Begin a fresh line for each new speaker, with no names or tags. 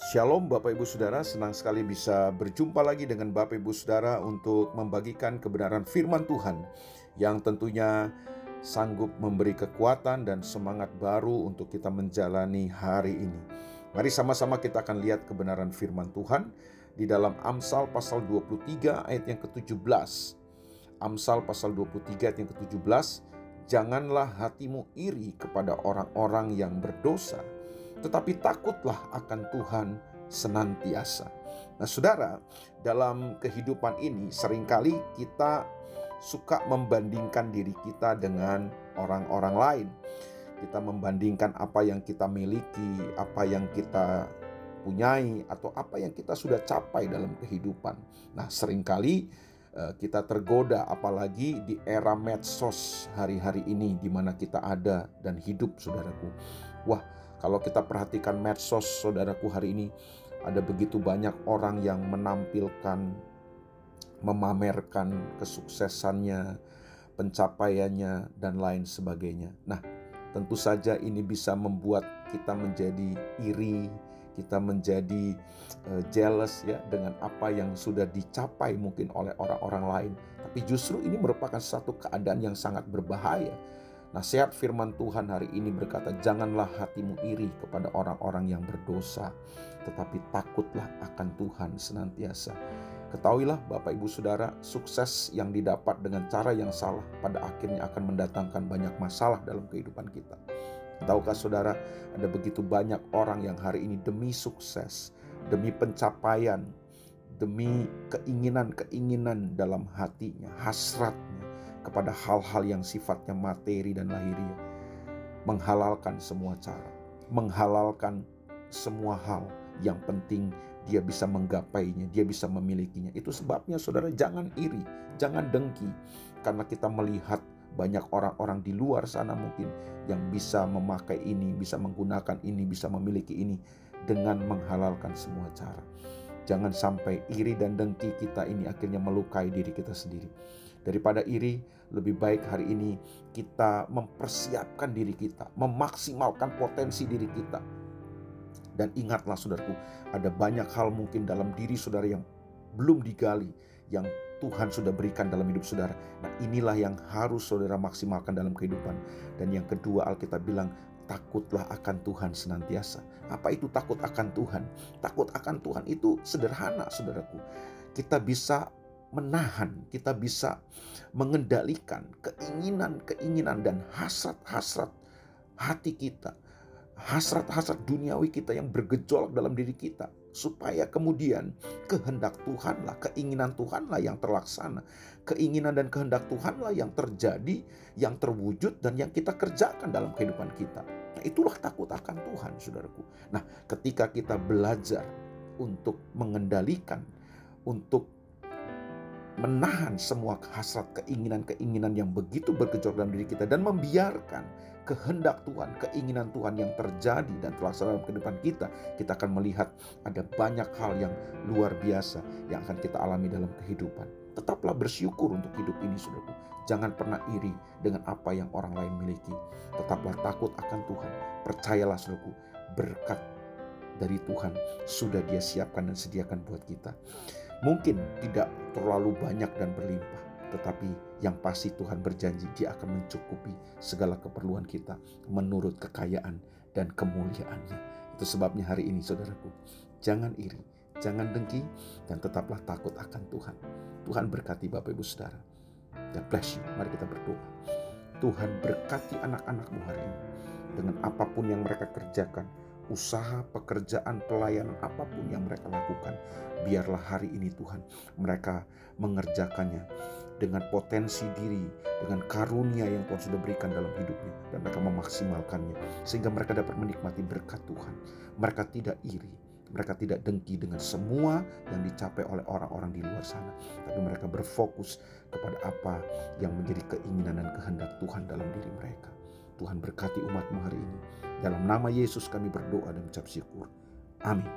Shalom Bapak Ibu Saudara, senang sekali bisa berjumpa lagi dengan Bapak Ibu Saudara untuk membagikan kebenaran firman Tuhan yang tentunya sanggup memberi kekuatan dan semangat baru untuk kita menjalani hari ini. Mari sama-sama kita akan lihat kebenaran firman Tuhan di dalam Amsal pasal 23 ayat yang ke-17. Amsal pasal 23 ayat yang ke-17, Janganlah hatimu iri kepada orang-orang yang berdosa, tetapi takutlah akan Tuhan senantiasa. Nah, saudara, dalam kehidupan ini sering kali kita suka membandingkan diri kita dengan orang-orang lain. Kita membandingkan apa yang kita miliki, apa yang kita punyai, atau apa yang kita sudah capai dalam kehidupan. Nah, sering kali eh, kita tergoda, apalagi di era medsos hari-hari ini, di mana kita ada dan hidup, saudaraku. Wah, kalau kita perhatikan medsos, saudaraku, hari ini ada begitu banyak orang yang menampilkan, memamerkan kesuksesannya, pencapaiannya, dan lain sebagainya. Nah, tentu saja ini bisa membuat kita menjadi iri, kita menjadi uh, jealous ya dengan apa yang sudah dicapai mungkin oleh orang-orang lain. Tapi justru ini merupakan satu keadaan yang sangat berbahaya Nasihat firman Tuhan hari ini berkata, "Janganlah hatimu iri kepada orang-orang yang berdosa, tetapi takutlah akan Tuhan senantiasa." Ketahuilah, Bapak Ibu Saudara, sukses yang didapat dengan cara yang salah pada akhirnya akan mendatangkan banyak masalah dalam kehidupan kita. Tahukah saudara, ada begitu banyak orang yang hari ini demi sukses, demi pencapaian, demi keinginan-keinginan dalam hatinya, hasratnya, kepada hal-hal yang sifatnya materi dan lahiriah. Menghalalkan semua cara, menghalalkan semua hal yang penting dia bisa menggapainya, dia bisa memilikinya. Itu sebabnya saudara jangan iri, jangan dengki. Karena kita melihat banyak orang-orang di luar sana mungkin yang bisa memakai ini, bisa menggunakan ini, bisa memiliki ini dengan menghalalkan semua cara. Jangan sampai iri dan dengki kita ini akhirnya melukai diri kita sendiri. Daripada iri, lebih baik hari ini kita mempersiapkan diri kita, memaksimalkan potensi diri kita. Dan ingatlah saudaraku, ada banyak hal mungkin dalam diri saudara yang belum digali, yang Tuhan sudah berikan dalam hidup saudara. Nah inilah yang harus saudara maksimalkan dalam kehidupan. Dan yang kedua Alkitab bilang, takutlah akan Tuhan senantiasa. Apa itu takut akan Tuhan? Takut akan Tuhan itu sederhana, saudaraku. Kita bisa menahan, kita bisa mengendalikan keinginan-keinginan dan hasrat-hasrat hati kita, hasrat-hasrat duniawi kita yang bergejolak dalam diri kita, supaya kemudian kehendak Tuhanlah, keinginan Tuhanlah yang terlaksana, keinginan dan kehendak Tuhanlah yang terjadi, yang terwujud dan yang kita kerjakan dalam kehidupan kita. Nah, itulah takut akan Tuhan, saudaraku. Nah, ketika kita belajar untuk mengendalikan, untuk menahan semua hasrat keinginan-keinginan yang begitu bergejolak dalam diri kita dan membiarkan kehendak Tuhan, keinginan Tuhan yang terjadi dan terlaksana dalam kehidupan kita, kita akan melihat ada banyak hal yang luar biasa yang akan kita alami dalam kehidupan. Tetaplah bersyukur untuk hidup ini, saudaraku. Jangan pernah iri dengan apa yang orang lain miliki. Tetaplah takut akan Tuhan. Percayalah, saudaraku, berkat dari Tuhan sudah dia siapkan dan sediakan buat kita. Mungkin tidak terlalu banyak dan berlimpah, tetapi yang pasti Tuhan berjanji dia akan mencukupi segala keperluan kita menurut kekayaan dan kemuliaannya. Itu sebabnya hari ini saudaraku, jangan iri, jangan dengki, dan tetaplah takut akan Tuhan. Tuhan berkati Bapak Ibu Saudara. God bless you. Mari kita berdoa. Tuhan berkati anak-anakmu hari ini dengan apa pun yang mereka kerjakan usaha, pekerjaan, pelayanan apa pun yang mereka lakukan, biarlah hari ini Tuhan mereka mengerjakannya dengan potensi diri, dengan karunia yang Tuhan sudah berikan dalam hidupnya dan mereka memaksimalkannya sehingga mereka dapat menikmati berkat Tuhan. Mereka tidak iri, mereka tidak dengki dengan semua yang dicapai oleh orang-orang di luar sana, tapi mereka berfokus kepada apa yang menjadi keinginan dan kehendak Tuhan dalam diri mereka. Tuhan berkati umatmu hari ini. Dalam nama Yesus kami berdoa dan mengucap syukur. Amin.